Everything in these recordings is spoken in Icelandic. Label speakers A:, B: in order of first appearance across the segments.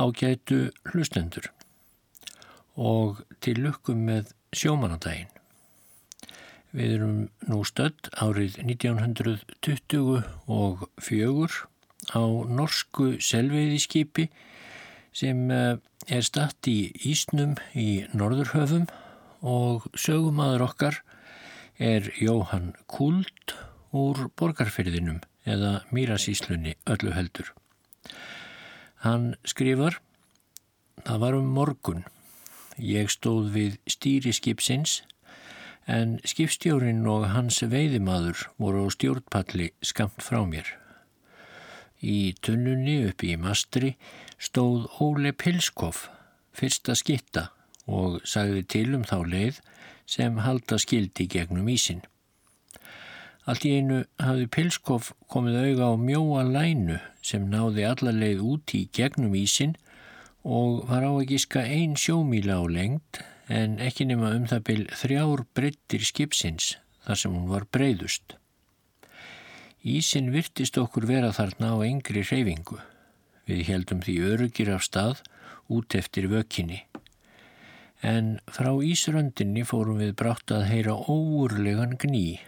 A: ágætu hlustendur og til lukkum með sjómanadaginn. Við erum nú stödd árið 1920 og fjögur á norsku selveiðiskipi sem eh, er statt í Ísnum í Norðurhöfum og sögumadur okkar er Jóhann Kult úr borgarferðinum eða Mýrasíslunni öllu heldur. Hann skrifar Það var um morgun. Ég stóð við stýri skipsins en skipstjórin og hans veiðimaður voru á stjórnpalli skamt frá mér. Í tunnunni uppi í mastri stóð Óle Pilskov, fyrsta skitta og sagði til um þá leið sem halda skildi gegnum ísin. Allt í einu hafði Pilskov komið auga á mjóa lænu sem náði alla leið út í gegnum ísin og var á að gíska ein sjómíla á lengt en ekki nema um það byl þrjár breyttir skipsins þar sem hún var breyðust. Ísin virtist okkur vera þarna á engri reyfingu. Við heldum því örugir af stað út eftir vökinni. En frá Ísröndinni fórum við brátt að heyra óurlegan gní.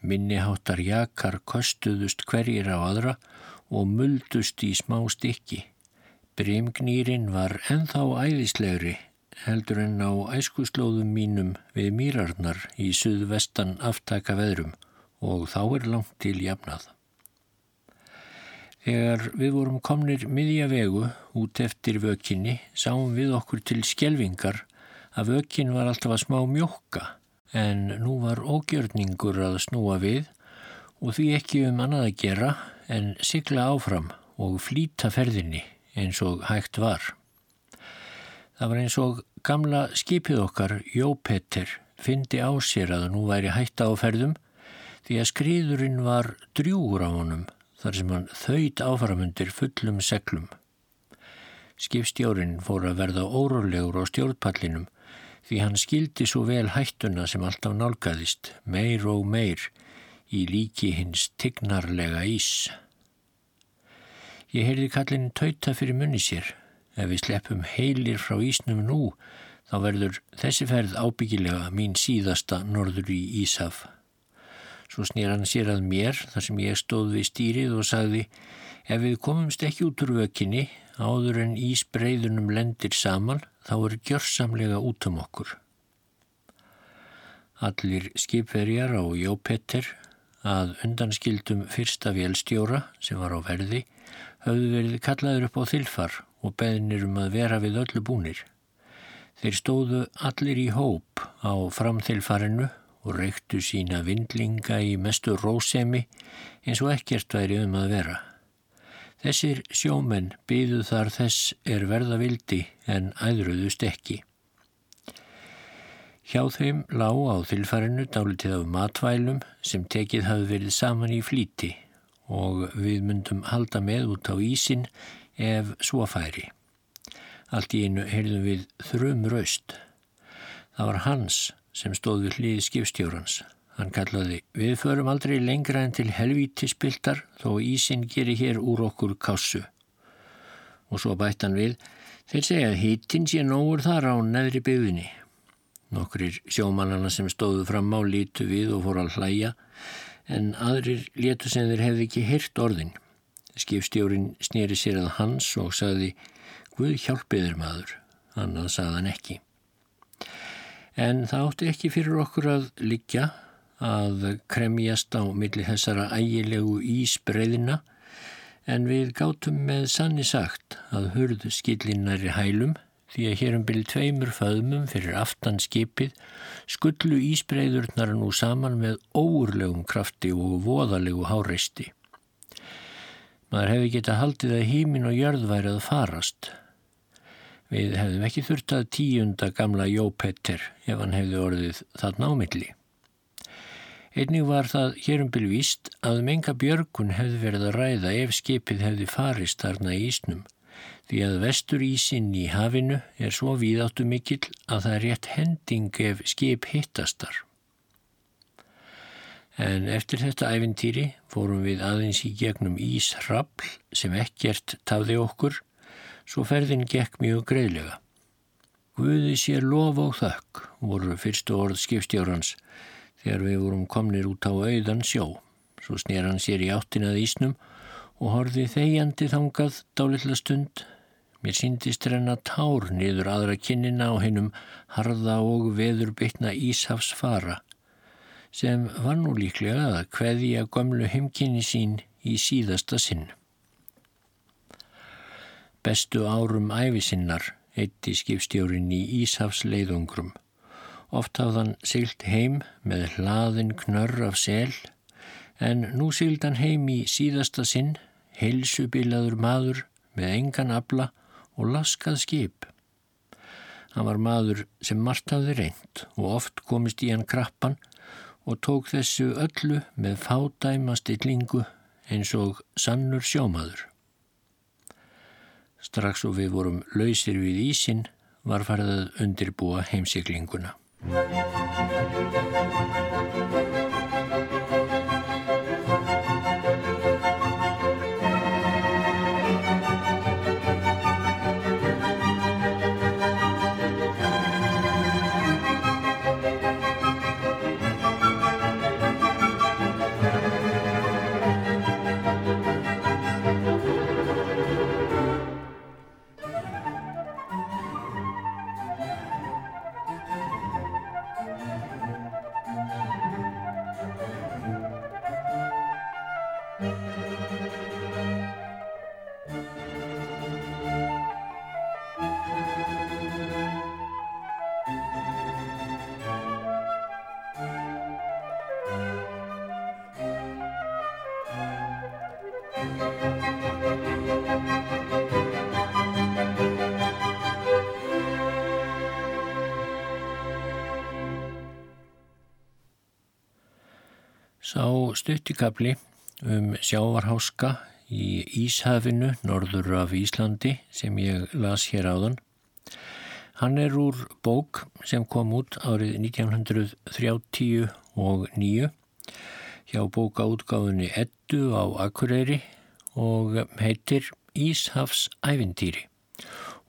A: Minniháttar jakar köstuðust hverjir á aðra og muldust í smá stykki. Brimgnýrin var enþá æðislegri heldur en á æskuslóðum mínum við mýrarnar í suðvestan aftaka veðrum og þá er langt til jafnað. Þegar við vorum komnir miðja vegu út eftir vökinni sáum við okkur til skjelvingar að vökin var alltaf að smá mjókka en nú var ógjörningur að snúa við og því ekki um annað að gera en sigla áfram og flýta ferðinni eins og hægt var. Það var eins og gamla skipið okkar, Jópetter, fyndi á sér að nú væri hætta á ferðum því að skriðurinn var drjúur á honum þar sem hann þauðt áframundir fullum seglum. Skipstjórin fór að verða órólegur á stjórnpallinum því hann skildi svo vel hættuna sem alltaf nálgæðist, meir og meir, í líki hins tignarlega ís. Ég heyrði kallin tauta fyrir munni sér. Ef við sleppum heilir frá ísnum nú, þá verður þessi ferð ábyggilega mín síðasta norður í Ísaf. Svo snýr hann sér að mér þar sem ég stóð við stýrið og sagði ef við komumst ekki út úr vökinni áður en ísbreyðunum lendir saman þá er gjörsamlega út um okkur. Allir skipverjar á Jópetter að undanskildum fyrsta vélstjóra sem var á verði höfðu verið kallaður upp á þilfar og beðnir um að vera við öllu búnir. Þeir stóðu allir í hóp á framþilfarinu og reyktu sína vindlinga í mestu rósemi eins og ekkert væri um að vera. Þessir sjómenn byðu þar þess er verða vildi en æðruðust ekki. Hjá þeim lág á þilfarinu dálitið af matvælum sem tekið hafi verið saman í flíti og við myndum halda með út á ísin ef svo færi. Allt í einu heyrðum við þrjum raust. Það var hans sem stóð við hlýði skipstjórans. Hann kallaði, við förum aldrei lengra en til helvíti spiltar þó ísinn gerir hér úr okkur kássu. Og svo bætt hann við, þeir segja að hittinn sé nógur þar á neðri byggðinni. Nokkrir sjómannana sem stóðu fram á lítu við og fór að hlæja, en aðrir létu sem þeir hefði ekki hirt orðin. Skipstjórin snýri sér að hans og sagði, Guð hjálpiður maður, annað sagðan ekki. En það átti ekki fyrir okkur að liggja að kremjast á milli þessara ægilegu ísbreyðina en við gátum með sanni sagt að hurð skillinnari hælum því að hérum byrju tveimur föðmum fyrir aftan skipið skullu ísbreyðurnar nú saman með óurlegum krafti og voðalegu háreisti. Maður hefði getað haldið að hímin og jörð væri að farast Við hefðum ekki þurft að tíunda gamla Jópetter ef hann hefði orðið þarna ámilli. Einnig var það hérum bylvíst að menga björgun hefði verið að ræða ef skipið hefði farist þarna í Ísnum því að vestur Ísinn í hafinu er svo víðáttu mikill að það er rétt hending ef skip hittastar. En eftir þetta æfintýri fórum við aðeins í gegnum Ísrafl sem ekkert tafði okkur Svo ferðin gekk mjög greiðlega. Guði sé lof og þökk voru fyrstu orð skipstjórans þegar við vorum komnir út á auðan sjó. Svo snér hann sér í áttinað ísnum og horfi þegjandi þangað dálitla stund. Mér síndist renna tár niður aðra kinnina á hennum harða og veður bytna Íshafs fara sem var nú líklega að hveðja gömlu heimkynni sín í síðasta sinn. Bestu árum æfisinnar eitti skipstjórin í Íshafs leiðungrum. Oft hafðan sylt heim með hlaðin knörr af sel en nú sylt hann heim í síðasta sinn, heilsubilaður maður með engan abla og laskað skip. Hann var maður sem margt hafði reynd og oft komist í hann krappan og tók þessu öllu með fádæma stillingu eins og sannur sjómaður. Strax og við vorum lausir við ísin var farið að undirbúa heimsiklinguna. Sá stuttikabli um sjávarháska í Íshafinu, norður af Íslandi, sem ég las hér áðan. Hann er úr bók sem kom út árið 1939 hjá bókaútgáðunni Eddu á Akureyri og heitir Íshafs ævintýri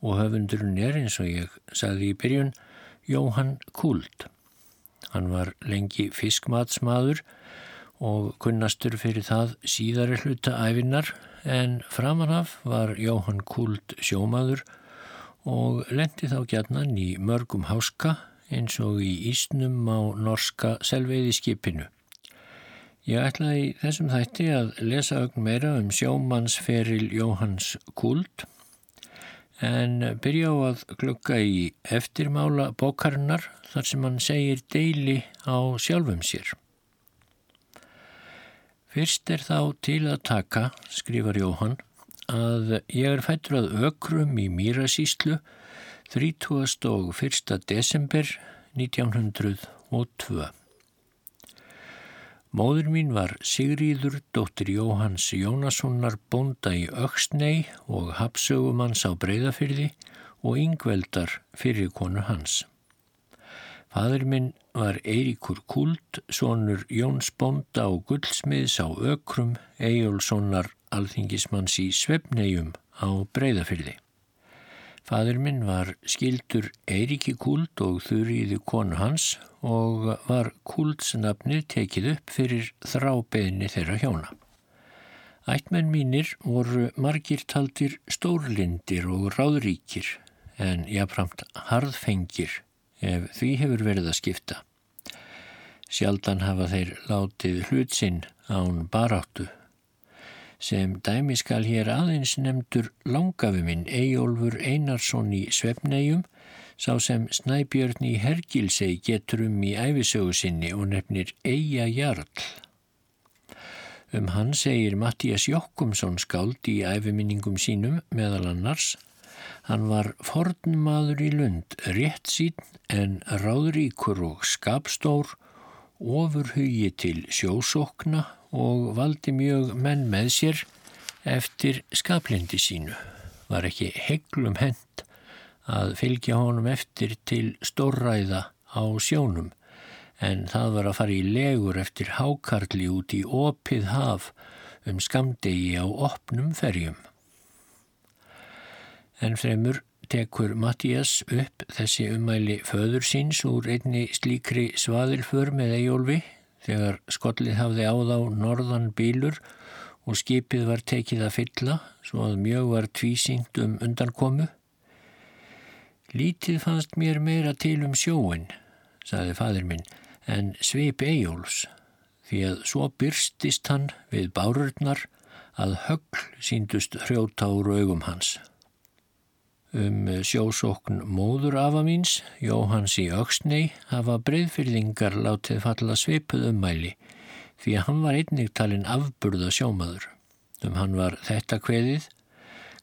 A: og höfundurinn er eins og ég sagði í byrjun Jóhann Kult. Hann var lengi fiskmatsmaður og kunnastur fyrir það síðari hluta æfinnar en framanaf var Jóhann Kult sjómaður og lendi þá gætnan í mörgum háska eins og í Ísnum á norska selveiðiskipinu. Ég ætlaði í þessum þætti að lesa ögn meira um sjómannsferil Jóhanns Kult en byrja á að klukka í eftirmála bókarinnar þar sem hann segir deili á sjálfum sér. Fyrst er þá til að taka, skrifar Jóhann, að ég er fættur að ökrum í Mýrasíslu 31. desember 1902. Móður mín var Sigríður, dóttir Jóhanns Jónassonar bonda í Öksnei og hapsögumanns á Breiðafyrði og yngveldar fyrir konu hans. Fadur minn var Eiríkur Kult, sonur Jóns Bonda og Gullsmiðs á Ökrum, Ejjólfssonar alþingismanns í Svefnegjum á Breiðafyrði. Fadur minn var skildur Eiríki Kult og þurriði konu hans og var Kultsnafnið tekið upp fyrir þrábeðni þeirra hjóna. Ættmenn mínir voru margir taldir stórlindir og ráðríkir en jáframt harðfengir ef því hefur verið að skipta. Sjaldan hafa þeir látið hlutsinn án baráttu. Sem dæmi skal hér aðeins nefndur langafuminn Eyjólfur Einarsson í Svefnegjum sá sem Snæbjörn í Hergilsei getur um í æfisögu sinni og nefnir Eija Jarl. Um hann segir Mattías Jokkumsson skáld í æfiminningum sínum meðal annars Hann var fornmaður í lund, rétt sín en ráðríkur og skapstór, ofur hugi til sjósókna og valdi mjög menn með sér eftir skaplindi sínu. Var ekki heglum hend að fylgja honum eftir til stórræða á sjónum en það var að fara í legur eftir hákarli út í opið haf um skamdegi á opnum ferjum. En fremur tekur Mattías upp þessi umæli föður síns úr einni slíkri svaðilför með Ejólfi þegar skollið hafði á þá norðan bílur og skipið var tekið að fylla svo að mjög var tvísingt um undankomu. Lítið fannst mér meira til um sjóin, saði fadir minn, en sveip Ejóls, því að svo byrstist hann við bárurnar að högl síndust hrjóta úr augum hans. Um sjósókn móður afa míns, Jóhans í Öksnei, hafa breyðfyrðingar látið falla sveipuð ummæli, því að hann var einnig talinn afburða sjómaður. Um hann var þetta kveðið,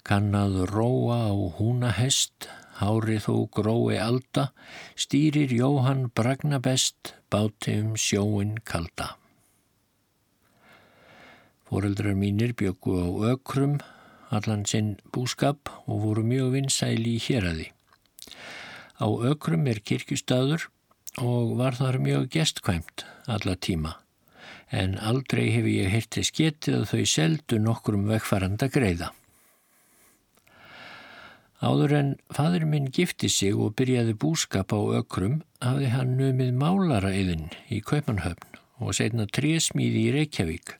A: kannaður róa á húna hest, hárið þó grói alda, stýrir Jóhann bragna best, báti um sjóin kalda. Fóreldrar mínir byggu á ökrum, allan sinn búskap og voru mjög vinsæli í héradi. Á ökrum er kirkjustadur og var þar mjög gestkvæmt alla tíma en aldrei hef ég hirti sketið að þau seldu nokkrum vegfaranda greiða. Áður en fadur minn gifti sig og byrjaði búskap á ökrum hafði hann numið málaraeyðin í Kaupanhöfn og setna trésmíði í Reykjavík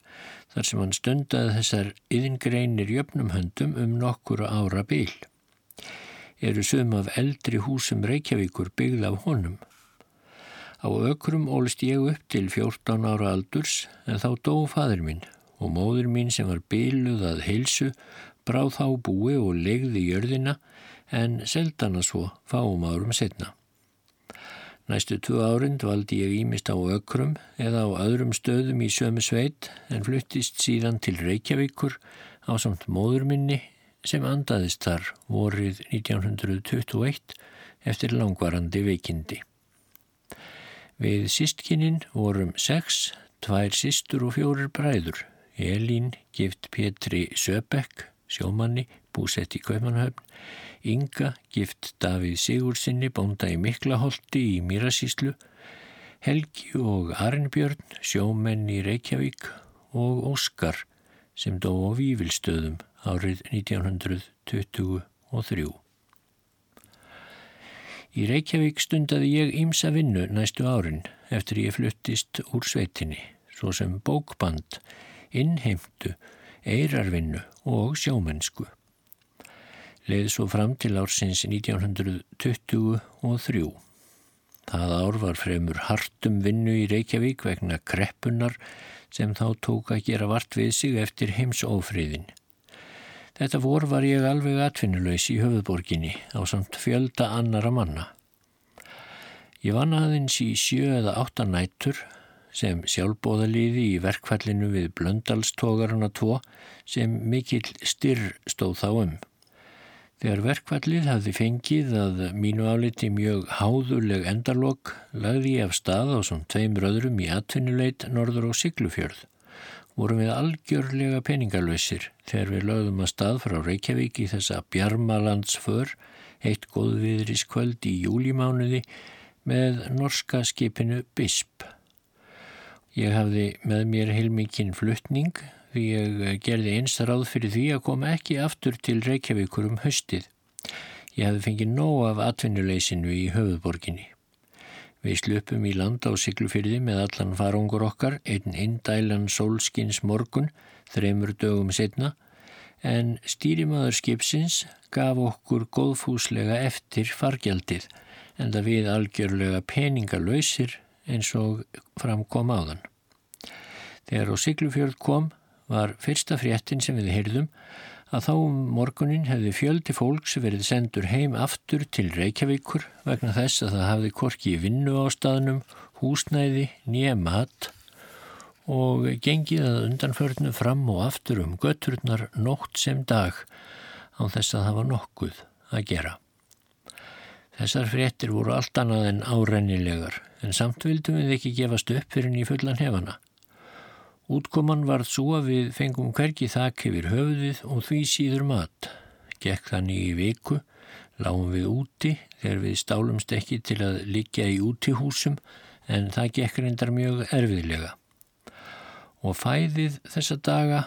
A: þar sem hann stundaði þessar yðingreinir jöfnum höndum um nokkura ára bíl. Eru sum af eldri húsum Reykjavíkur byggð af honum. Á ökrum ólist ég upp til 14 ára aldurs en þá dó fadur minn og móður mín sem var byluð að heilsu bráð þá búi og legði jörðina en seldana svo fáum árum setna. Næstu tvo árind valdi ég ímist á ökrum eða á öðrum stöðum í sömu sveit en fluttist síðan til Reykjavíkur á samt móður minni sem andaðist þar vorið 1921 eftir langvarandi veikindi. Við sístkinin vorum sex, tvær sístur og fjórir bræður. Elín gift Petri Söbekk, sjómanni, búsett í Kaupanhöfn. Inga gift Davíð Sigursinni, bónda í Miklaholti í Mýrasíslu. Helgi og Arnbjörn, sjómenn í Reykjavík og Óskar sem dó á Vívilstöðum árið 1923. Í Reykjavík stundaði ég ímsa vinnu næstu árin eftir ég fluttist úr sveitinni, svo sem bókband, innheimtu, eirarvinnu og sjómennsku. Leði svo fram til ársins 1923. Það ár var fremur hartum vinnu í Reykjavík vegna kreppunar sem þá tók að gera vart við sig eftir heimsófriðin. Þetta vor var ég alveg atvinnulegs í höfuðborginni á samt fjölda annara manna. Ég vann aðeins í sjö eða áttan nættur sem sjálfbóðaliði í verkfallinu við blöndalstógarana tvo sem mikill styrr stóð þá um. Þegar verkfallið hafði fengið að mínu áliti mjög háðuleg endarlokk lagði ég af stað á svon tveim röðrum í atvinnuleit norður og Siglufjörð vorum við algjörlega peningalösir þegar við lögðum að stað frá Reykjavík í þessa bjarmalandsför eitt góðviðriskvöld í júlimánuði með norska skipinu BISP. Ég hafði með mér heilmikinn fluttning ég gerði eins ráð fyrir því að koma ekki aftur til Reykjavíkur um höstið. Ég hafði fengið nóg af atvinnuleysinu í höfuðborginni. Við slupum í land á Siglufyrði með allan farangur okkar, einn indælan sólskins morgun, þreymur dögum setna, en stýrimaður skipsins gaf okkur góðfúslega eftir fargjaldið, en það við algjörlega peningalöysir eins og framkom áðan. Þegar á Siglufjörð kom var fyrsta fréttin sem við heyrðum að þá um morgunin hefði fjöldi fólks verið sendur heim aftur til Reykjavíkur vegna þess að það hafði korki í vinnu á staðnum, húsnæði, nýja mat og gengið að undanförnu fram og aftur um götturnar nótt sem dag á þess að það var nokkuð að gera. Þessar fréttir voru allt annað en árennilegar en samt vildum við ekki gefast upp fyrir henni í fullan hefana. Útkoman varð svo að við fengum hvergi þakk yfir höfuðið og því síður mat. Gekk þannig í viku, lágum við úti þegar við stálumst ekki til að liggja í útihúsum en það gekk reyndar mjög erfiðlega. Og fæðið þessa daga,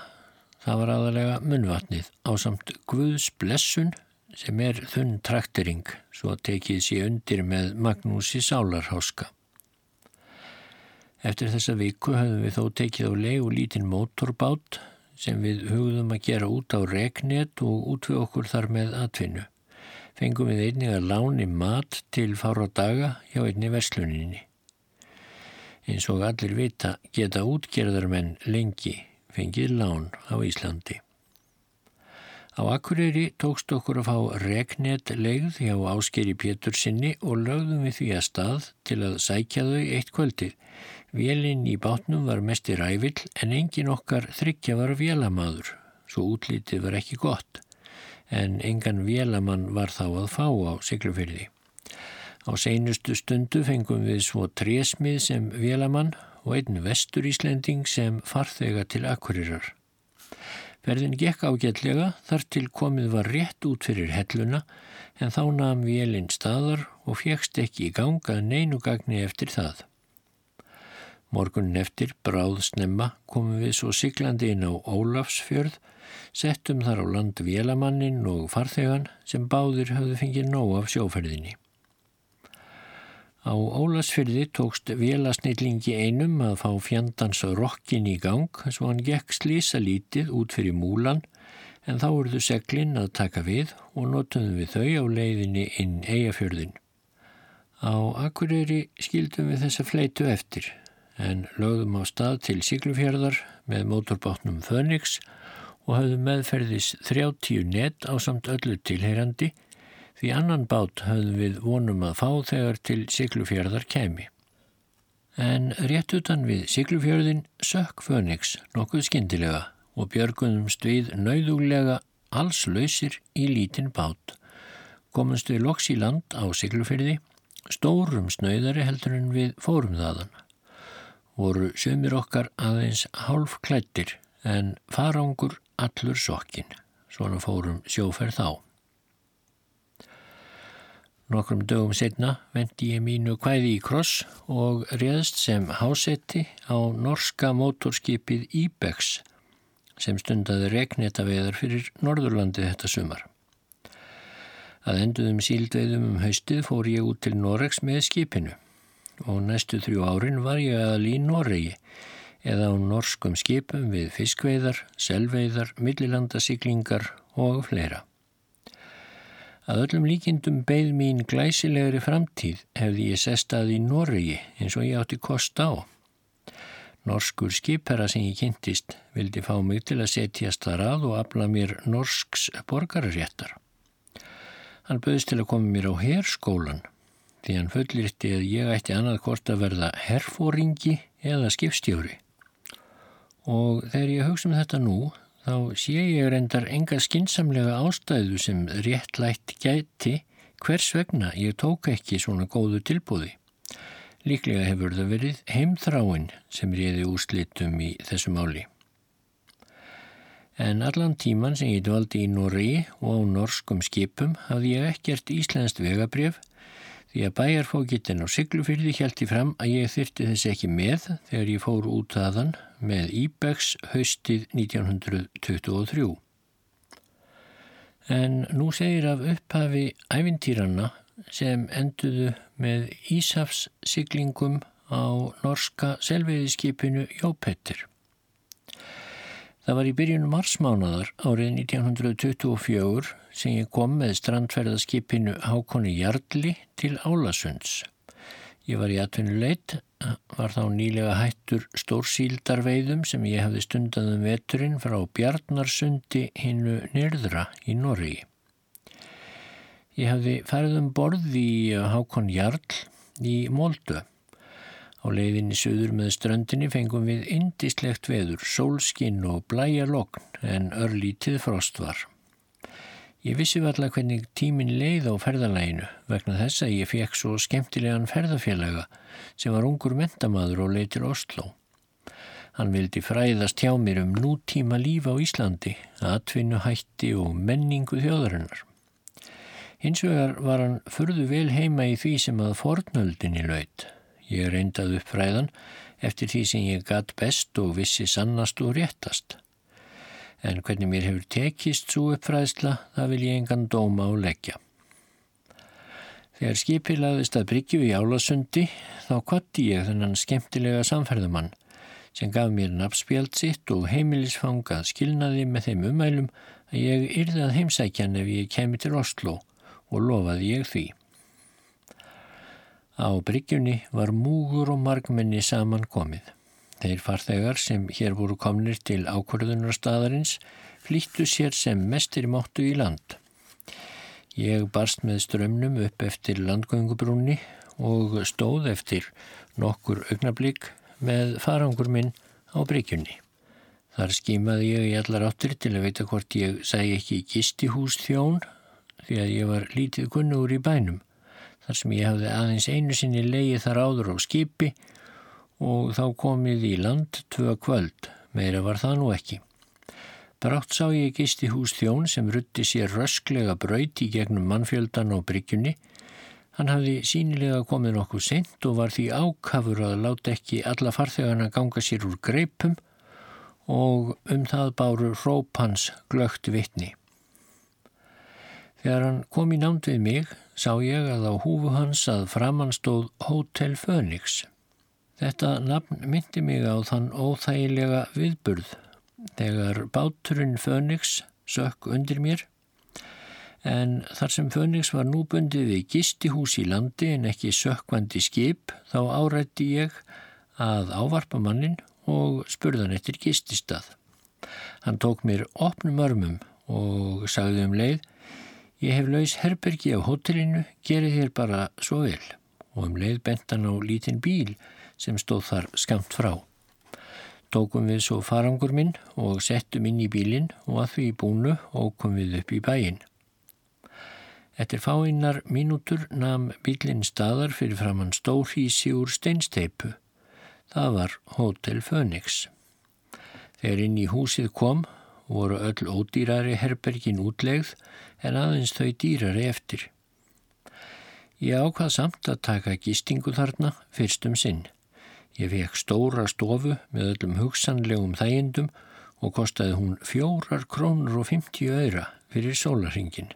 A: það var aðalega munvatnið á samt Guðs blessun sem er þunn traktering svo tekið sér undir með Magnúsi Sálarháska. Eftir þessa viku höfum við þó tekið á legu lítinn mótorbát sem við hugðum að gera út á regnet og út við okkur þar með atvinnu. Fengum við einnig að láni mat til fára daga hjá einni versluninni. Eins og allir vita geta útgerðarmenn lengi fengið lán á Íslandi. Á Akureyri tókst okkur að fá regnet leigð hjá Áskeri Pétur sinni og lögðum við því að stað til að sækja þau eitt kvöldið. Vélinn í bátnum var mest í rævill en engin okkar þryggja var vélamaður, svo útlítið var ekki gott. En engan vélamann var þá að fá á siglufyrði. Á seinustu stundu fengum við svo trésmið sem vélamann og einn vestur Íslending sem farþega til Akureyrar. Verðin gekk ágætlega þar til komið var rétt út fyrir helluna en þá namn vélinn staðar og fjekst ekki í ganga neinu gagni eftir það. Morgunin eftir bráð snemma komum við svo siglandi inn á Ólafsfjörð, settum þar á land vélamannin og farþegan sem báðir hafðu fengið nóg af sjóferðinni. Á Ólasfyrði tókst vélasnillingi einum að fá fjandans rokkin í gang svo hann gekk slísa lítið út fyrir múlan en þá urðu seglinn að taka við og notuðum við þau á leiðinni inn eigafjörðin. Á Akureyri skildum við þessa fleitu eftir en lögðum á stað til Siglufjörðar með mótorbátnum Fönix og hafðum meðferðis 30 net á samt öllu tilheyrandi Því annan bát höfðum við vonum að fá þegar til Siglufjörðar kemi. En rétt utan við Siglufjörðin sökk Fönix nokkuð skindilega og björgunumst við nauðuglega alls lausir í lítinn bát. Komumst við loks í land á Siglufjörði, stórum snauðari heldur en við fórum þaðan. Voru sömur okkar aðeins hálf klættir en farangur allur sokkin, svona fórum sjóferð þá. Nokkrum dögum setna vendi ég mínu kvæði í kross og réðst sem hásetti á norska mótorskipið Íbex sem stundaði regnetaveðar fyrir Norðurlandi þetta sumar. Að enduðum síldveðum um haustið fór ég út til Noregs með skipinu og næstu þrjú árin var ég aðal í Noregi eða á norskum skipum við fiskveiðar, selveiðar, millilandasiklingar og fleira. Að öllum líkindum beigð mín glæsilegri framtíð hefði ég sestað í Noregi eins og ég átti kost á. Norskur skipherra sem ég kynntist vildi fá mig til að setjast þar að og afla mér norsks borgarréttar. Hann böðist til að koma mér á herskólan því hann fullirti að ég ætti annað hvort að verða herfóringi eða skipstjóri. Og þegar ég hugsa um þetta nú þá sé ég reyndar enga skinsamlega ástæðu sem réttlætt gæti hvers vegna ég tók ekki svona góðu tilbúði. Líklega hefur það verið heimþráin sem réði úrslitum í þessu máli. En allan tíman sem ég dvaldi í Nóri og á norskum skipum hafði ég ekkert íslenskt vegabrjöf því að bæjarfókittin á Siglufyrði hjælti fram að ég þyrti þessi ekki með þegar ég fór út aðan með Íbex haustið 1923. En nú segir af upphafi ævintýranna sem enduðu með Ísafssiglingum á norska selveiðiskipinu Jópettir. Það var í byrjunum marsmánadar árið 1924 sem ég kom með strandferðaskipinu Hákonni Jarlí til Álasunds. Ég var í atvinnuleit, var þá nýlega hættur stórsíldarveiðum sem ég hefði stundaðum veturinn frá Bjarnarsundi hinnu nyrðra í Norri. Ég hefði færið um borð í Hákon Jarl í Móldu. Á leiðinni söður með ströndinni fengum við indislegt veður, sólskinn og blæja lokn en örlítið frost var. Ég vissi varlega hvernig tímin leið á ferðalæginu vegna þess að ég fekk svo skemmtilegan ferðafélaga sem var ungur mentamaður og leið til Oslo. Hann vildi fræðast hjá mér um nútíma líf á Íslandi, atvinnu hætti og menningu þjóðarinnar. Hins vegar var hann förðu vel heima í því sem að fornöldinni laut. Ég reyndað upp fræðan eftir því sem ég gatt best og vissi sannast og réttast. en hvernig mér hefur tekist svo uppfræðsla, það vil ég engan dóma á leggja. Þegar skipið laðist að bryggju í Álasundi þá kvatti ég þennan skemmtilega samferðumann sem gaf mér nafnspjald sitt og heimilisfangað skilnaði með þeim umælum að ég yrði að heimsækjan ef ég kemi til Oslo og lofaði ég því. Á bryggjunni var múgur og margmenni saman komið. Þeir farþegar sem hér voru komnir til ákvörðunarstaðarins flýttu sér sem mestir máttu í land. Ég barst með strömmnum upp eftir landgöngubrúnni og stóð eftir nokkur augnablík með farangur minn á bryggjunni. Þar skímaði ég í allar áttir til að veita hvort ég sæ ekki gistihús þjón því að ég var lítið kunnur í bænum þar sem ég hafði aðeins einu sinni leiði þar áður á skipi og þá komið í land tvö kvöld, meira var það nú ekki. Brátt sá ég gistihús þjón sem rutti sér rösklega braut í gegnum mannfjöldan á bryggjunni Hann hafði sínilega komið nokkuð seint og var því ákafur að láta ekki alla farþegana ganga sér úr greipum og um það báru róp hans glögt vittni. Þegar hann kom í námt við mig sá ég að á húfu hans að framann stóð Hotel Phoenix. Þetta nafn myndi mig á þann óþægilega viðburð þegar báturinn Phoenix sökk undir mér en þar sem Fönix var nú bundið við gistihús í landi en ekki sökkvandi skip þá árætti ég að ávarpa mannin og spurðan eftir gististað. Hann tók mér opnum örmum og sagði um leið Ég hef laus herbergi á hotellinu, gerið þér bara svo vel og um leið bentan á lítinn bíl sem stóð þar skamt frá. Tókum við svo farangur minn og settum inn í bílinn og að því búnu og kom við upp í bæinn. Eftir fáinnar mínútur nam bílinn staðar fyrir framann stórhísi úr steinsteipu. Það var Hotel Phoenix. Þegar inn í húsið kom voru öll ódýrari herbergin útlegð en aðeins þau dýrari eftir. Ég ákvað samt að taka gistingu þarna fyrstum sinn. Ég fekk stóra stofu með öllum hugsanlegum þægindum og kostaði hún fjórar krónur og 50 öyra fyrir sólarhingin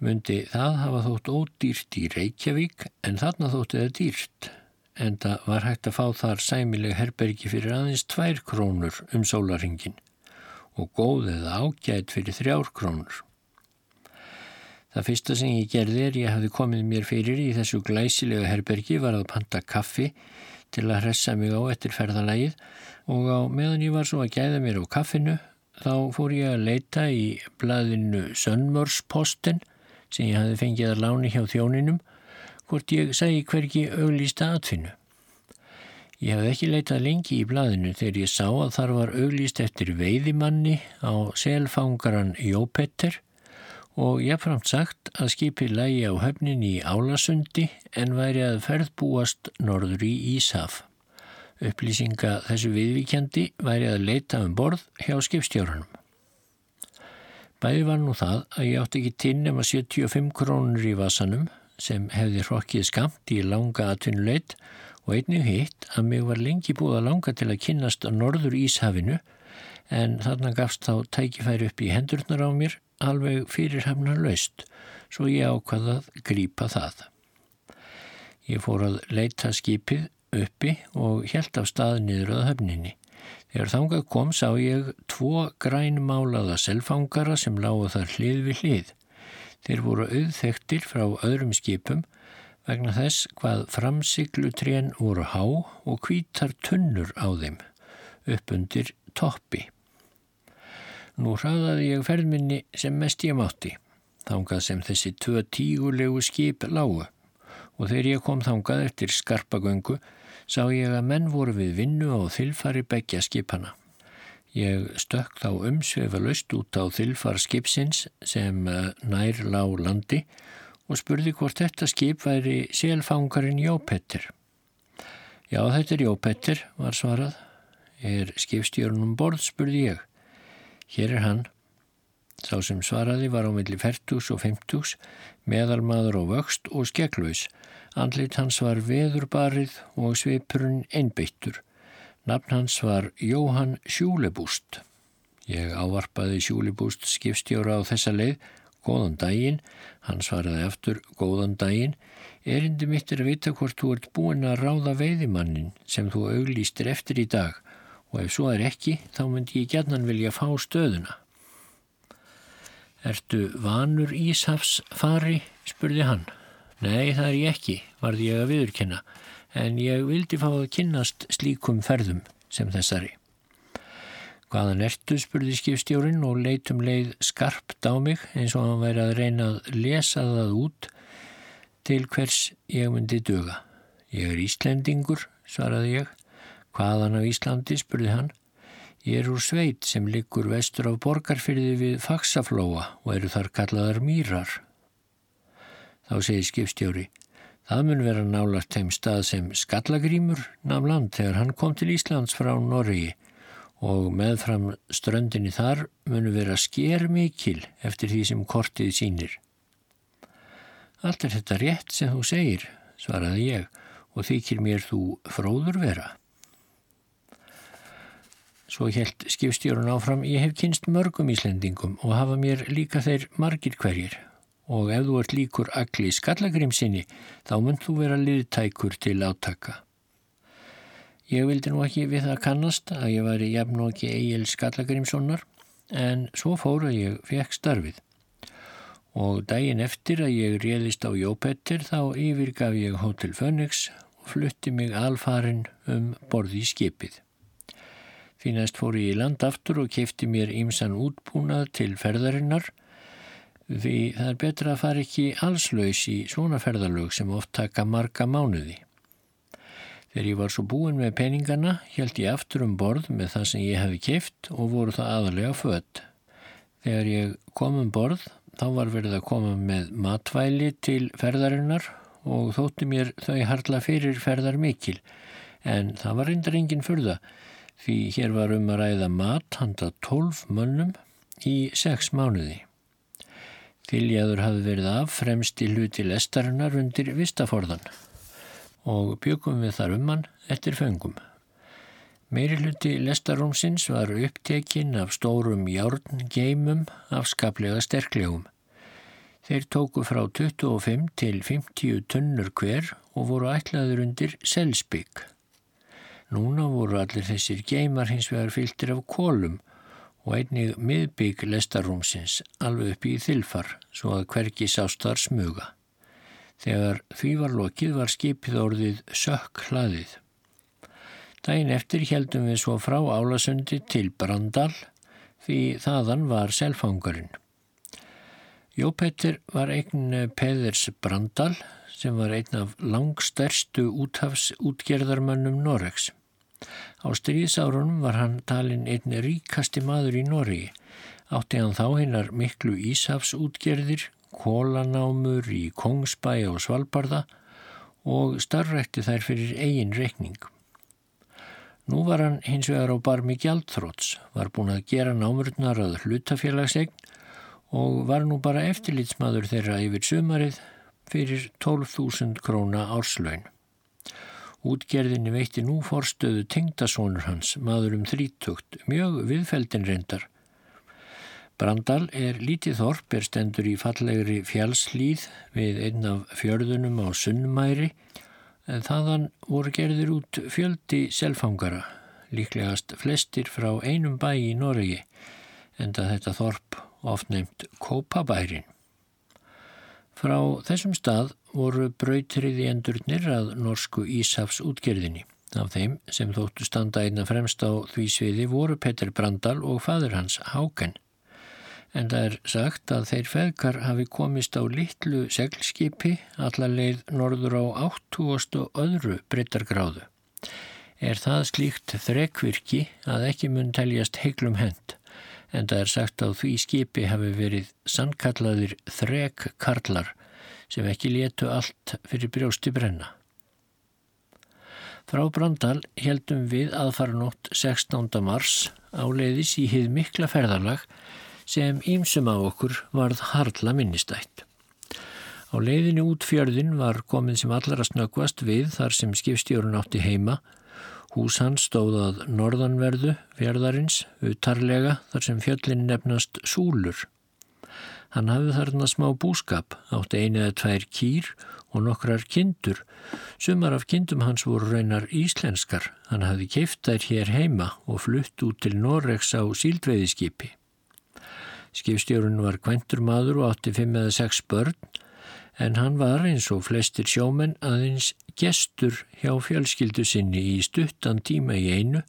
A: myndi það hafa þótt ódýrt í Reykjavík en þarna þótti það dýrt en það var hægt að fá þar sæmileg herbergi fyrir aðeins tvær krónur um sólaringin og góð eða ágætt fyrir þrjár krónur. Það fyrsta sem ég gerði er ég hafði komið mér fyrir í þessu glæsilega herbergi var að panta kaffi til að hressa mig á eftir ferðalægið og á meðan ég var svo að gæða mér á kaffinu þá fór ég að leita í blaðinu Sönmörsposten sem ég hafi fengið að láni hjá þjóninum hvort ég segi hverki auglýsta atfinnu. Ég hafði ekki leitað lengi í blaðinu þegar ég sá að þar var auglýst eftir veiðimanni á selfangaran Jópetter og ég framt sagt að skipi lægi á höfnin í Álasundi en væri að ferðbúast norður í Ísaf. Upplýsinga þessu viðvíkjandi væri að leita um borð hjá skipstjórnum. Bæði var nú það að ég átti ekki tinn nema 75 krónur í vasanum sem hefði hrokkið skamt í langa atvinnuleit og einnig hitt að mig var lengi búið að langa til að kynast á norður Íshafinu en þarna gafst þá tækifæri upp í hendurnar á mér alveg fyrirhafnar laust svo ég ákvaði að grípa það. Ég fór að leita skipið uppi og helt af stað niður að höfninni. Þegar þangað kom sá ég tvo grænmálaða selfangara sem lágu þar hlið við hlið. Þeir voru auðþektir frá öðrum skipum vegna þess hvað framsiglutrén voru há og kvítar tunnur á þeim upp undir toppi. Nú hraðaði ég ferðminni sem mest ég mátti, þangað sem þessi tvö tígulegu skip lágu og þegar ég kom þangað eftir skarpagöngu sá ég að menn voru við vinnu á þilfari begja skipana. Ég stökk þá umsvefa löst út á þilfar skipsins sem eh, nær lág landi og spurði hvort þetta skip væri selfangarinn Jópetter. Já, þetta er Jópetter, var svarað. Er skipstjórnum borð, spurði ég. Hér er hann. Sá sem svaraði var á milli 40 og 50, meðalmaður á vöxt og skeglus. Andlit hans var veðurbarið og svipurinn einbeittur. Nafn hans var Jóhann Sjúlebúst. Ég ávarpaði sjúlibúst skipstjóra á þessa leið, góðan daginn, hann svaraði eftir góðan daginn, erindi mitt er að vita hvort þú ert búin að ráða veiðimannin sem þú auglýstir eftir í dag og ef svo er ekki þá myndi ég gætnan vilja fá stöðuna. Ertu vanur Íshafsfari? spurði hann. Nei, það er ég ekki, varði ég að viðurkenna, en ég vildi fá að kynnast slíkum ferðum sem þessari. Hvaðan ertu, spurði skipstjórin og leitum leið skarpt á mig eins og hann væri að reyna að lesa það út til hvers ég myndi döga. Ég er Íslendingur, svaraði ég. Hvaðan á Íslandi, spurði hann. Ég er úr sveit sem liggur vestur á borgarfyrði við Faxaflóa og eru þar kallaðar mýrar. Þá segir skipstjóri, það mun vera nálagt þeim stað sem Skallagrímur nam land þegar hann kom til Íslands frá Norgi og meðfram ströndinni þar munu vera sker mikil eftir því sem kortið sínir. Allt er þetta rétt sem þú segir, svaraði ég, og þykir mér þú fróður vera. Svo helt skipstjórun áfram, ég hef kynst mörgum íslendingum og hafa mér líka þeir margir hverjir og ef þú ert líkur agli skallagrimsinni þá mun þú vera liðtækur til átaka. Ég vildi nú ekki við það kannast að ég væri jafn og ekki Egil Skallagrimssonar en svo fór að ég fekk starfið og daginn eftir að ég réðist á Jópettir þá yfirgaf ég Hotel Phoenix og flutti mig alfarin um borði í skipið. Fínast fór ég í land aftur og kefti mér ímsan útbúnað til ferðarinnar því það er betra að fara ekki allslaus í svona ferðalög sem oft taka marga mánuði. Þegar ég var svo búin með peningana held ég aftur um borð með það sem ég hefði keift og voru það aðalega fött. Þegar ég kom um borð þá var verið að koma með matvæli til ferðarinnar og þótti mér þau harla fyrir ferðar mikil en það var reyndar engin fyrða því hér var um að ræða mat handa tólf mönnum í sex mánuði. Fyljaður hafði verið af fremst í hluti lestarinnar undir vistaforðan og byggum við þar um hann eftir föngum. Meiri hluti lestarúmsins var upptekinn af stórum járngeimum af skaplega sterklegum. Þeir tóku frá 25 til 50 tunnur hver og voru ætlaður undir selspygg. Núna voru allir þessir geimar hins vegar fylgtir af kólum og einnig miðbygg lestarúmsins alveg upp í þilfar svo að hverki sást þar smuga. Þegar því var lokið var skipið orðið sökk hlaðið. Dæin eftir heldum við svo frá Álasundi til Brandal því þaðan var selfangarinn. Jópettir var einn Peðers Brandal sem var einn af langstærstu úthafsútgerðarmönnum Noregs. Á stríðsárunum var hann talin einn ríkasti maður í Nóri. Átti hann þá hinnar miklu Íshafsútgerðir, kólanámur í Kongsbæ og Svalbarða og starfrækti þær fyrir eigin reikning. Nú var hann hins vegar á barmi gjaldþróts, var búin að gera námurnar að hlutafélagsegn og var nú bara eftirlitsmaður þeirra yfir sumarið fyrir 12.000 króna árslaun. Útgerðinni veitti nú forstöðu tengdasónur hans, maður um þrítugt, mjög viðfeldin reyndar. Brandal er lítið þorp, er stendur í fallegri fjálslýð við einn af fjörðunum á Sunnmæri, en þaðan voru gerðir út fjöldi selfangara, líklegast flestir frá einum bæ í Noregi, en það þetta þorp oft nefnt Kópabærin. Frá þessum stað voru brautriði endurnir að norsku Ísafs útgerðinni. Af þeim sem þóttu standa einna fremst á því sviði voru Petter Brandal og fadur hans Háken. En það er sagt að þeir feðkar hafi komist á litlu seglskipi allarleið norður á 8. og öðru breytargráðu. Er það slíkt þrekvirki að ekki mun teljast heiklum hend en það er sagt að því skipi hafi verið sannkallaðir þrekkarlar sem ekki letu allt fyrir brjósti brenna. Frá Brandal heldum við aðfaranótt 16. mars áleiðis í hið mikla ferðarlag sem ímsum af okkur varð harla minnistætt. Á leiðinu út fjörðin var komið sem allra snöggvast við þar sem skipstjórun átti heima Hús hans stóðað norðanverðu fjörðarins, utarlega þar sem fjöllin nefnast Súlur. Hann hafði þarna smá búskap, átti einu eða tvær kýr og nokkrar kindur. Sumar af kindum hans voru reynar íslenskar. Hann hafði keift þær hér heima og flutt út til Noregs á síldveiðiskipi. Skipstjórun var kventur maður og átti fimm eða sex börn en hann var eins og flestir sjómenn aðeins gestur hjá fjölskyldu sinni í stuttan tíma í einu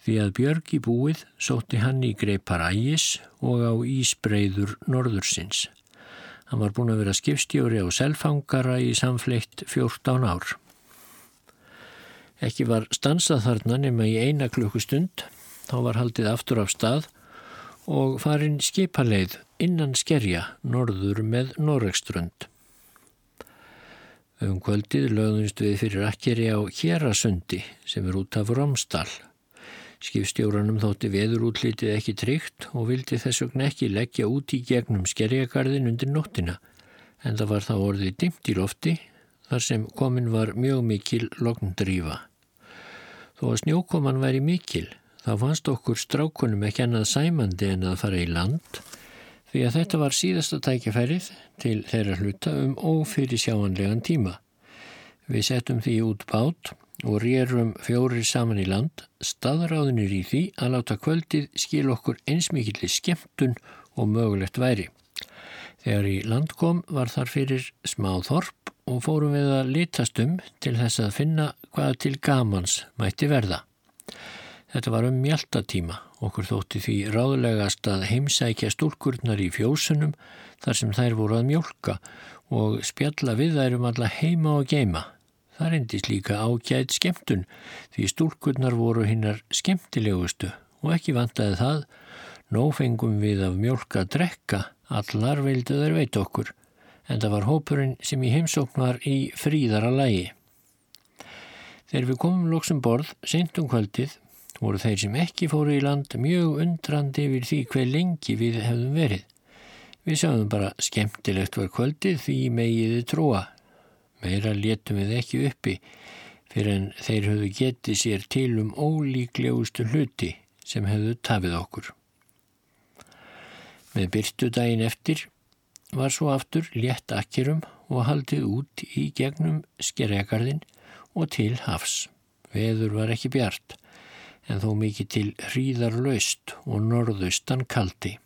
A: því að Björg í búið sótti hann í greipar ægis og á ísbreyður norðursins. Hann var búin að vera skipstjóri á selfangara í samfleitt 14 ár. Ekki var stansað þarna nema í eina klukkustund, þá var haldið aftur af stað og farin skipaleið innan skerja norður með Noregströnd. Um kvöldið lögðumst við fyrir akkeri á Kjerasundi sem er út af Romsdal. Skipstjóranum þótti veðurútlitið ekki tryggt og vildi þess vegna ekki leggja út í gegnum skerjagarðin undir nóttina en það var þá orðið dimt í lofti þar sem komin var mjög mikil logndrýfa. Þó að snjókoman væri mikil þá fannst okkur strákunum ekki annað sæmandi en að fara í land því að þetta var síðasta tækifærið til þeirra hluta um ófyrir sjáanlegan tíma. Við settum því út bát og rérum fjórir saman í land, staðráðinir í því að láta kvöldið skil okkur einsmikillir skemmtun og mögulegt væri. Þegar í land kom var þar fyrir smáð þorp og fórum við að litast um til þess að finna hvað til gamans mætti verða. Þetta var um mjaltatíma. Okkur þótti því ráðlegast að heimsækja stúlkurnar í fjósunum þar sem þær voru að mjölka og spjalla við þær um alla heima og geima. Það reyndist líka ágæð skemmtun því stúlkurnar voru hinnar skemmtilegustu og ekki vantaði það. Nófengum við af mjölka drekka, allar vildu þær veit okkur en það var hópurinn sem í heimsókn var í fríðara lægi. Þegar við komum loksum borð, seintum kvöldið, voru þeir sem ekki fóru í land mjög undrandi yfir því hver lengi við hefðum verið. Við sjáum bara skemmtilegt var kvöldið því megiði trúa. Meira létum við ekki uppi fyrir en þeir höfðu getið sér til um ólíklegustu hluti sem hefðu tafið okkur. Með byrtu daginn eftir var svo aftur létt akkerum og haldið út í gegnum skerjagarðin og til hafs. Veður var ekki bjart en þó mikið til hríðarlaust og norðaustan kaldi.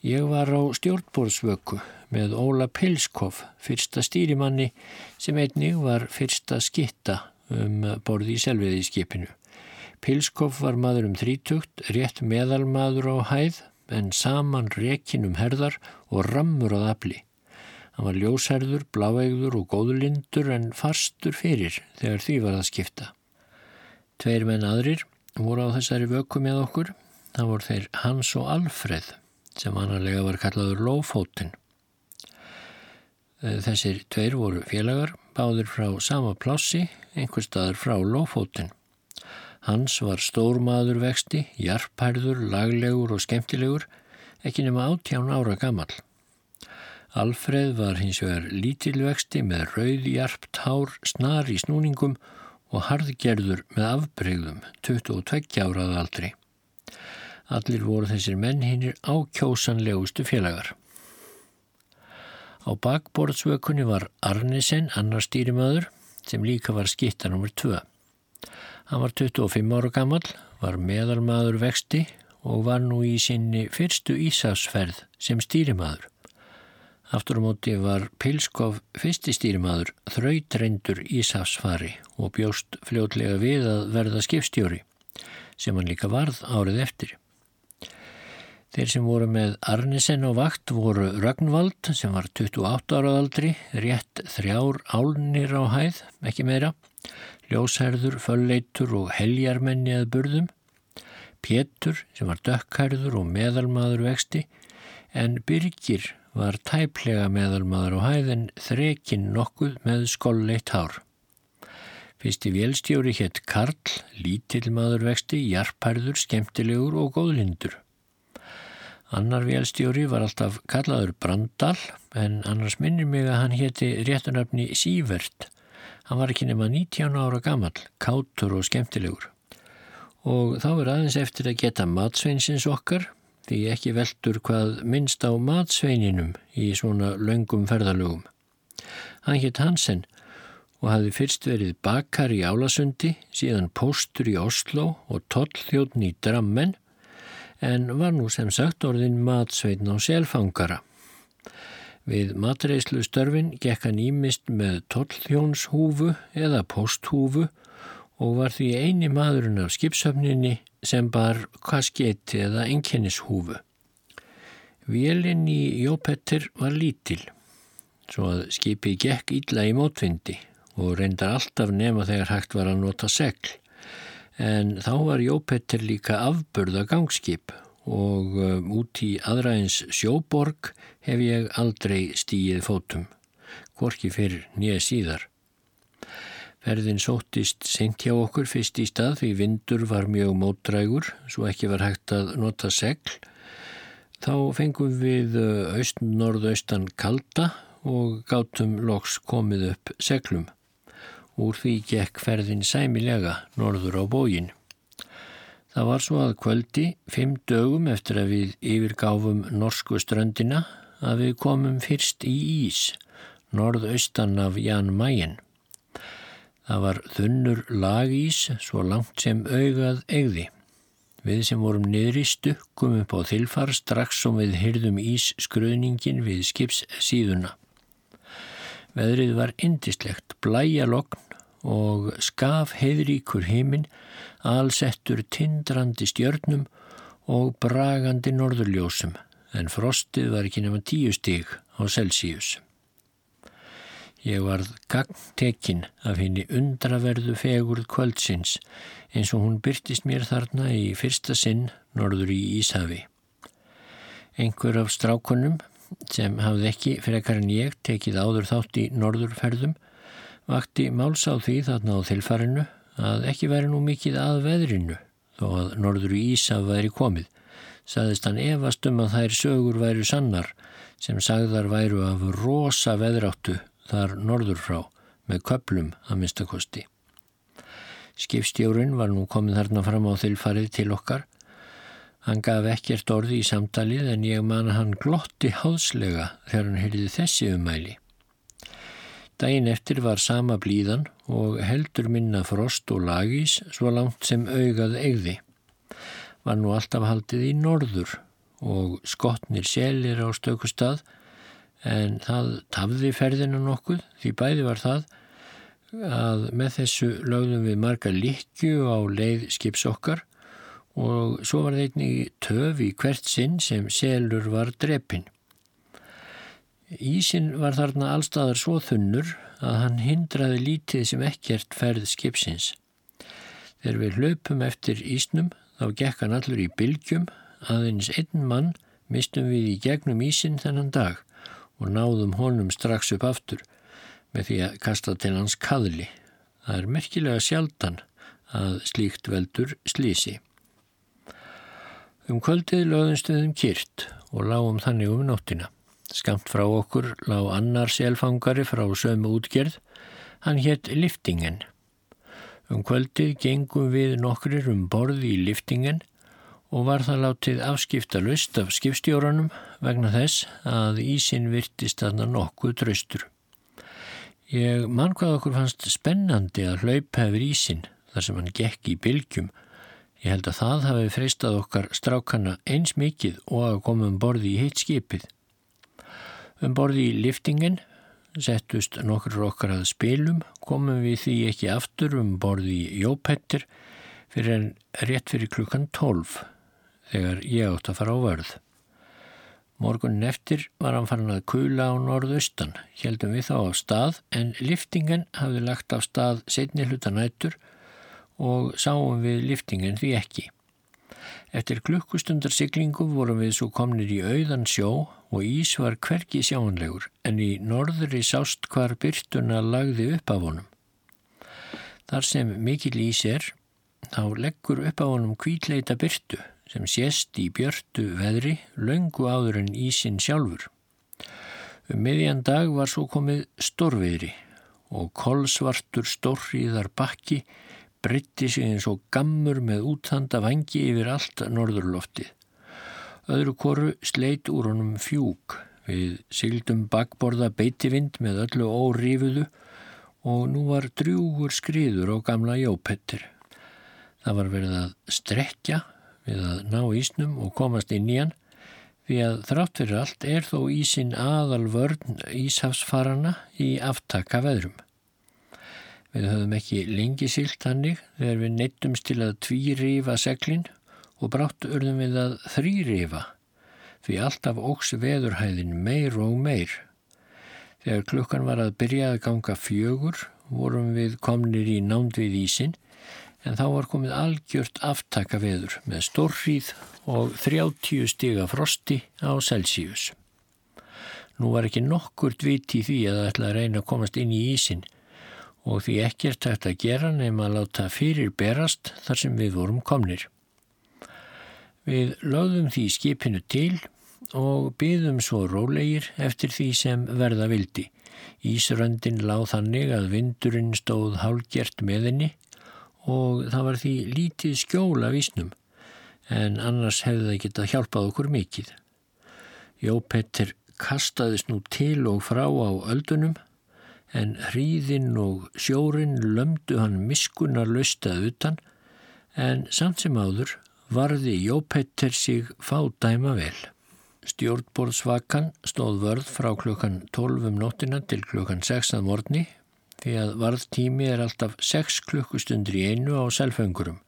A: Ég var á stjórnbórsvöku með Óla Pilskov, fyrsta stýrimanni sem einnig var fyrsta skitta um borði í selviði skipinu. Pilskov var maður um þrítugt, rétt meðalmaður á hæð en saman rekin um herðar og rammur á afli. Hann var ljósherður, bláegður og góðlindur en fastur fyrir þegar því var að skipta. Tveir menn aðrir voru á þessari vöku með okkur. Það voru þeir Hans og Alfreð sem annarlega var kallaður Lófóttin. Eh, þessir tveir voru félagar, báður frá sama plássi, einhver staður frá Lófóttin. Hans var stórmaður vexti, jarphærður, laglegur og skemmtilegur, ekki nema áttján ára gammal. Alfreð var hins vegar lítilvexti með rauðjarpt hár, snar í snúningum og harðgerður með afbreyðum 22 árað aldri. Allir voru þessir menn hinnir ákjósanlegustu félagar. Á bakborðsvökunni var Arnesen, annar stýrimaður, sem líka var skitta nr. 2. Hann var 25 ára gammal, var meðalmaður vexti og var nú í sinni fyrstu Ísafsferð sem stýrimaður. Aftur á móti var Pilskov fyrsti stýrimaður þrautrendur Ísafsfari og bjóst fljótlega við að verða skipstjóri sem hann líka varð árið eftir. Þeir sem voru með Arnesen á vakt voru Ragnvald sem var 28 árað aldri, rétt þrjár álnir á hæð, ekki meira, ljósherður, fölleitur og heljarmenni að burðum, Pétur sem var dökkhærður og meðalmaður vexti en Byrgir var tæplega meðalmaður á hæðin þrekin nokkuð með skolleitt hár. Fyrsti vélstjóri hétt Karl, lítill maður vexti, jarpærður, skemmtilegur og góðlindur. Annar vélstjóri var alltaf kallaður Brandal en annars minnir mig að hann hétti réttunarfni Sívert. Hann var ekki nema 19 ára gammal, kátur og skemmtilegur. Og þá er aðeins eftir að geta matsveinsins okkar, því ekki veldur hvað minnst á matsveininum í svona löngum ferðalögum. Hann hitt Hansen og hafði fyrst verið bakar í Álasundi, síðan póstur í Oslo og tollþjóðn í Drammen, en var nú sem sagt orðin matsveitn á selfangara. Við matreyslu störfin gekk hann ímist með tollþjónshúfu eða posthúfu og var því eini maðurinn af skipsöfninni sem bar kasketti eða enkennishúfu. Vélinn í Jópettir var lítil, svo að skipi gekk ítla í mótvindi og reyndar alltaf nema þegar hægt var að nota segl. En þá var Jópettir líka afburða gangskip og um, út í aðræðins sjóborg hef ég aldrei stíið fótum, hvorki fyrir nýja síðar. Ferðin sóttist sent hjá okkur fyrst í stað því vindur var mjög mótrægur, svo ekki var hægt að nota segl. Þá fengum við uh, aust-norðaustan kalda og gátum loks komið upp seglum. Úr því gekk ferðin sæmilega norður á bógin. Það var svo að kvöldi, fimm dögum eftir að við yfirgáfum norsku ströndina, að við komum fyrst í Ís, norðaustan af Jan Mayen. Það var þunnur lagís svo langt sem augað eigði. Við sem vorum niður í stukkum upp á þilfar strax som við hyrðum Ís skruðningin við skips síðuna. Veðrið var indislegt, blæjalogn og skaf heiðríkur heiminn alsettur tindrandi stjörnum og bragandi norðurljósum en frostið var ekki nema tíu stíg á Celsius. Ég varð gangtekinn af henni undraverðu fegurð kvöldsins eins og hún byrtist mér þarna í fyrsta sinn norður í Íshafi. Einhver af strákunum sem hafði ekki fyrir ekkar en ég tekið áður þátt í norðurferðum vakti máls á því þarna á þilfarinu að ekki væri nú mikið að veðrinu þó að norður í Ísaf væri komið. Saðist hann efast um að þær sögur væri sannar sem sagðar væru af rosa veðráttu þar norður frá með köplum að minnstakosti. Skipstjórun var nú komið þarna fram á þilfarið til okkar. Hann gaf ekkert orði í samtalið en ég man hann glotti háðslega þegar hann heyrði þessi umæli. Dæin eftir var sama blíðan og heldur minna frost og lagís svo langt sem augað eigði. Var nú alltaf haldið í norður og skotnir selir á stökustad en það tafði ferðina nokkuð því bæði var það að með þessu lögðum við marga likju á leið skips okkar og svo var þeitni töf í hvert sinn sem selur var drepinn. Ísin var þarna allstaðar svo þunnur að hann hindraði lítið sem ekkert ferð skipsins. Þegar við hlaupum eftir ísnum þá gekk hann allur í bylgjum aðeins einn mann mistum við í gegnum ísin þennan dag og náðum honum strax upp aftur með því að kasta til hans kaðli. Það er merkilega sjaldan að slíkt veldur slísi. Um kvöldið lögðum stuðum kyrt og lágum þannig um nóttina. Skamt frá okkur lág annar selfangari frá sömu útgerð, hann hétt Liftingen. Um kvöldið gengum við nokkrir um borði í Liftingen og var það látið afskipta lust af skipstjóranum vegna þess að ísin virtist aðna nokkuð draustur. Ég mann hvað okkur fannst spennandi að hlaupa hefur ísin þar sem hann gekk í bylgjum. Ég held að það hafi freistað okkar strákana eins mikið og að koma um borði í heitt skipið. Um borði í liftingin settust nokkur okkar að spilum, komum við því ekki aftur um borði í Jópettir fyrir en rétt fyrir klukkan 12 þegar ég átt að fara á vörð. Morgunin eftir var hann farin að kula á norðaustan, heldum við þá á stað en liftingen hafði lagt á stað setni hlutanættur og sáum við liftingen því ekki. Eftir klukkustundar siglingu vorum við svo komnir í auðan sjó og ís var hverki sjáanlegur en í norðri sást hvar byrtuna lagði upp af honum. Þar sem mikil ís er, þá leggur upp af honum kvítleita byrtu sem sést í björtu veðri löngu áður en ísin sjálfur. Um miðjan dag var svo komið stórveðri og kolsvartur stórriðar bakki britti sig eins og gammur með úthanda vangi yfir allt norðurloftið. Öðru koru sleit úr honum fjúk við sildum bakborða beitivind með öllu órifuðu og nú var drjúgur skriður á gamla jópettir. Það var verið að strekja við að ná ísnum og komast inn í hann því að þrátt fyrir allt er þó ísin aðal vörn íshafsfarana í aftaka veðrum. Við höfum ekki lengi sílt hannig þegar við neittumst til að tvírifa seglinn og brátt urðum við að þrýrifa því alltaf óks veðurhæðin meir og meir. Þegar klukkan var að byrja að ganga fjögur vorum við komnir í nánd við ísin en þá var komið algjört aftaka veður með stórrýð og 30 stiga frosti á Celsius. Nú var ekki nokkurt viti því að það ætla að reyna að komast inn í ísin og því ekkert hægt að gera nefn að láta fyrir berast þar sem við vorum komnir. Við lögðum því skipinu til og byðum svo rólegir eftir því sem verða vildi. Ísröndin láð þannig að vindurinn stóð hálgjert með henni og það var því lítið skjóla vísnum en annars hefði það getað hjálpað okkur mikið. Jópettir kastaðist nú til og frá á öldunum en hríðinn og sjórin lömdu hann miskunar löstað utan en samt sem áður varði Jópetter sig fádæma vel. Stjórnborðsvakan stóð vörð frá klukkan 12 um nóttina til klukkan 6 að morgni því að varðtími er alltaf 6 klukkustundir í einu á selfengurum.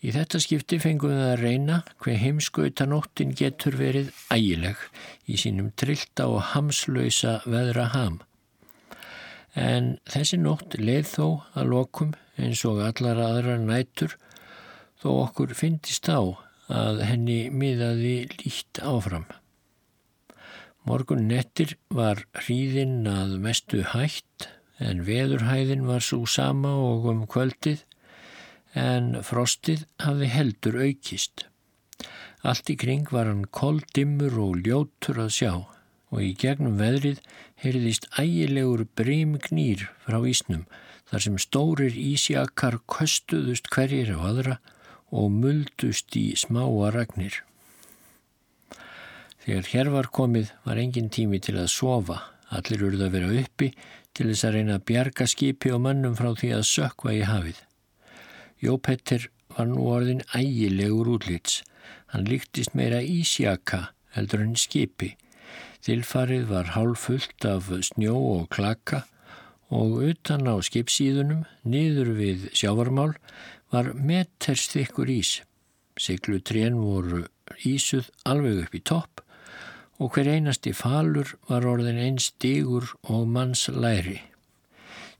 A: Í þetta skipti fengum við að reyna hver heimskautanóttin getur verið ægileg í sínum trillta og hamslöysa veðra ham en þessi nótt leið þó að lokum eins og allar aðra nætur þó okkur fyndist á að henni miðaði lít áfram. Morgun nettir var hríðinn að mestu hætt en veðurhæðin var svo sama og um kvöldið en frostið hafði heldur aukist. Allt í kring var hann koldimmur og ljótur að sjá og í gegnum veðrið heyrðist ægilegur breymgnýr frá ísnum þar sem stórir ísjakar köstuðust hverjir á aðra og muldust í smáa ragnir. Þegar hér var komið var engin tími til að sofa, allir urða að vera uppi til þess að reyna að bjarga skipi og mannum frá því að sökva í hafið. Jópettir var nú orðin ægilegur útlits, hann líktist meira ísjaka heldur en skipi Þilfarið var hálf fullt af snjó og klaka og utan á skipsíðunum, niður við sjávarmál, var meterstykkur ís. Siglutrén voru ísuð alveg upp í topp og hver einasti falur var orðin einn stígur og manns læri.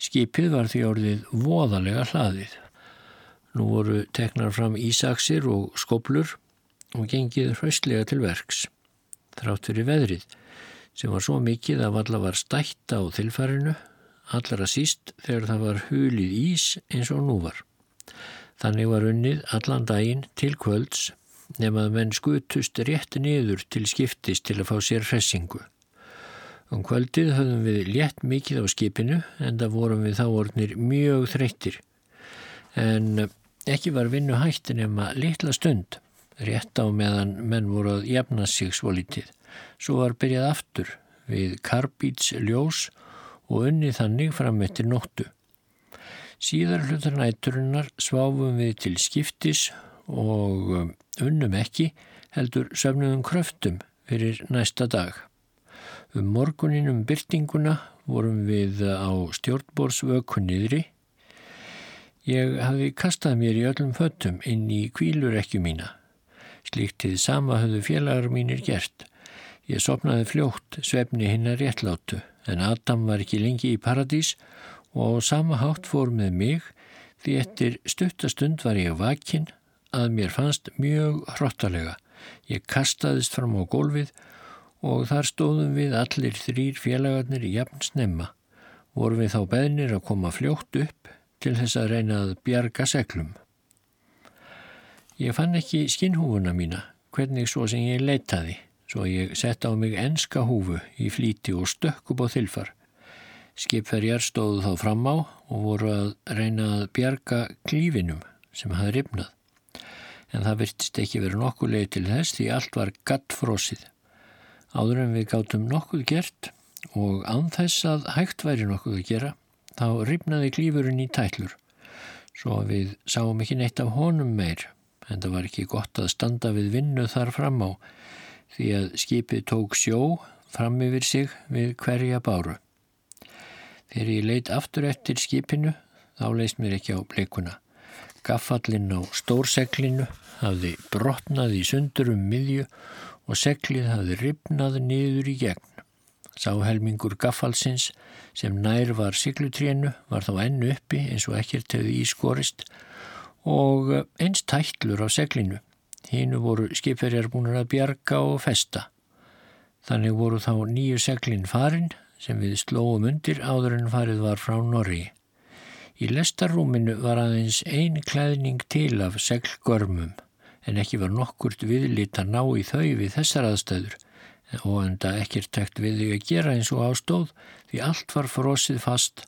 A: Skipið var því orðið voðalega hlaðið. Nú voru teknar fram ísaksir og skoblur og gengið hraustlega til verks. Þrátt fyrir veðrið sem var svo mikið að valla var stætt á þilfarinu, allara síst þegar það var hulið ís eins og nú var. Þannig var unnið allan daginn til kvölds nefnað menn skutust rétt niður til skiptis til að fá sér hressingu. Um kvöldið höfðum við létt mikið á skipinu en það vorum við þá orðnir mjög þreyttir. En ekki var vinnu hættin nema litla stund, rétt á meðan menn voru að jafna sig svo litið. Svo var byrjað aftur við karbíts ljós og unni þannig fram eftir nóttu. Síðar hlutar næturinnar sváfum við til skiptis og unnum ekki heldur söfnum kröftum fyrir næsta dag. Um morguninum byrtinguna vorum við á stjórnbórsvökunniðri. Ég hafi kastað mér í öllum föttum inn í kvílurekju mína. Slíktið sama höfðu félagar mínir gert. Ég sopnaði fljótt svefni hinn að réttlátu en Adam var ekki lengi í paradís og sama hátt fór með mig því eftir stuttastund var ég vakinn að mér fannst mjög hróttalega. Ég kastaðist fram á gólfið og þar stóðum við allir þrýr félagarnir í jafn snemma. Vorum við þá beðnir að koma fljótt upp til þess að reyna að bjarga seglum. Ég fann ekki skinnhúfuna mína, hvernig svo sem ég leitaði svo ég sett á mig enska húfu í flíti og stökk upp á þilfar. Skipferjar stóðu þá fram á og voru að reyna að bjarga klífinum sem hafði ripnað. En það virtist ekki verið nokkuð leið til þess því allt var gattfrósið. Áður en við gáttum nokkuð gert og anþess að hægt væri nokkuð að gera, þá ripnaði klífurinn í tællur. Svo við sáum ekki neitt af honum meir, en það var ekki gott að standa við vinnu þar fram á, því að skipið tók sjó fram yfir sig við hverja báru. Þegar ég leitt aftur eftir skipinu, þá leist mér ekki á bleikuna. Gaffallin á stórseglinu hafði brotnað í sundur um miðju og seglið hafði ripnað niður í gegn. Sáhelmingur gaffalsins sem nær var siglutrénu var þá ennu uppi eins og ekkert hefði ískorist og eins tætlur á seglinu. Hínu voru skipverjar búin að bjarga og festa. Þannig voru þá nýju seglin farin sem við slóum undir áður en farið var frá Norri. Í lestarrúminu var aðeins ein klæðning til af seglgörmum en ekki var nokkurt viðlit að ná í þau við þessar aðstöður og enda ekkert tekt við þau að gera eins og ástóð því allt var frosið fast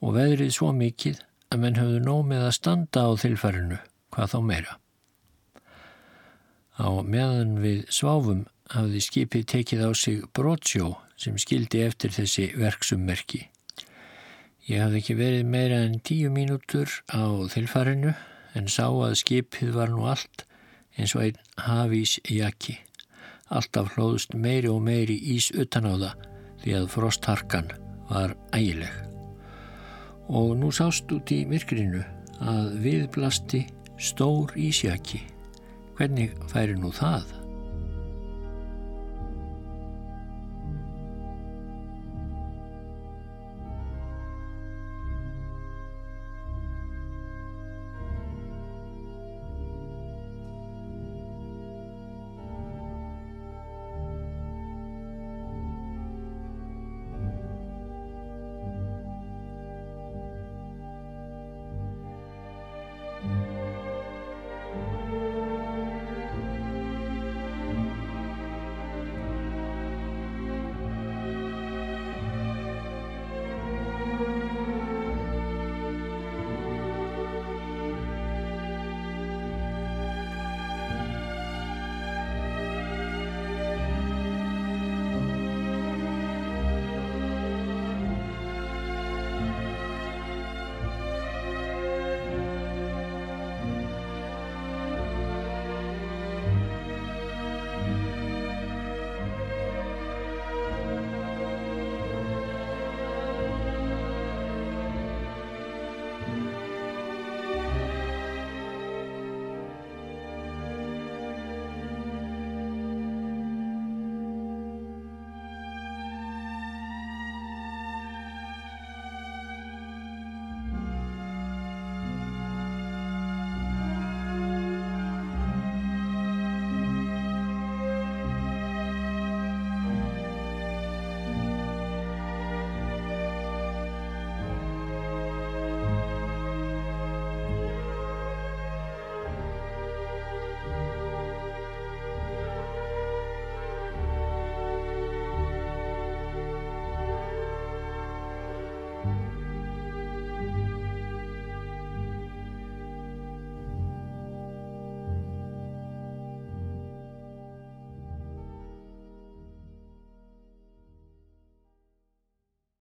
A: og veðrið svo mikið að menn höfðu nómið að standa á þilfærinu, hvað þá meira. Á meðan við sváfum hafði skipið tekið á sig brotsjó sem skildi eftir þessi verksummerki. Ég hafði ekki verið meira en tíu mínútur á þilfarinu en sá að skipið var nú allt eins og einn hafís jakki. Alltaf hlóðust meiri og meiri ís utan á það því að frostharkan var ægileg. Og nú sást út í myrkrinu að viðblasti stór ísjaki. Hvernig færi nú það?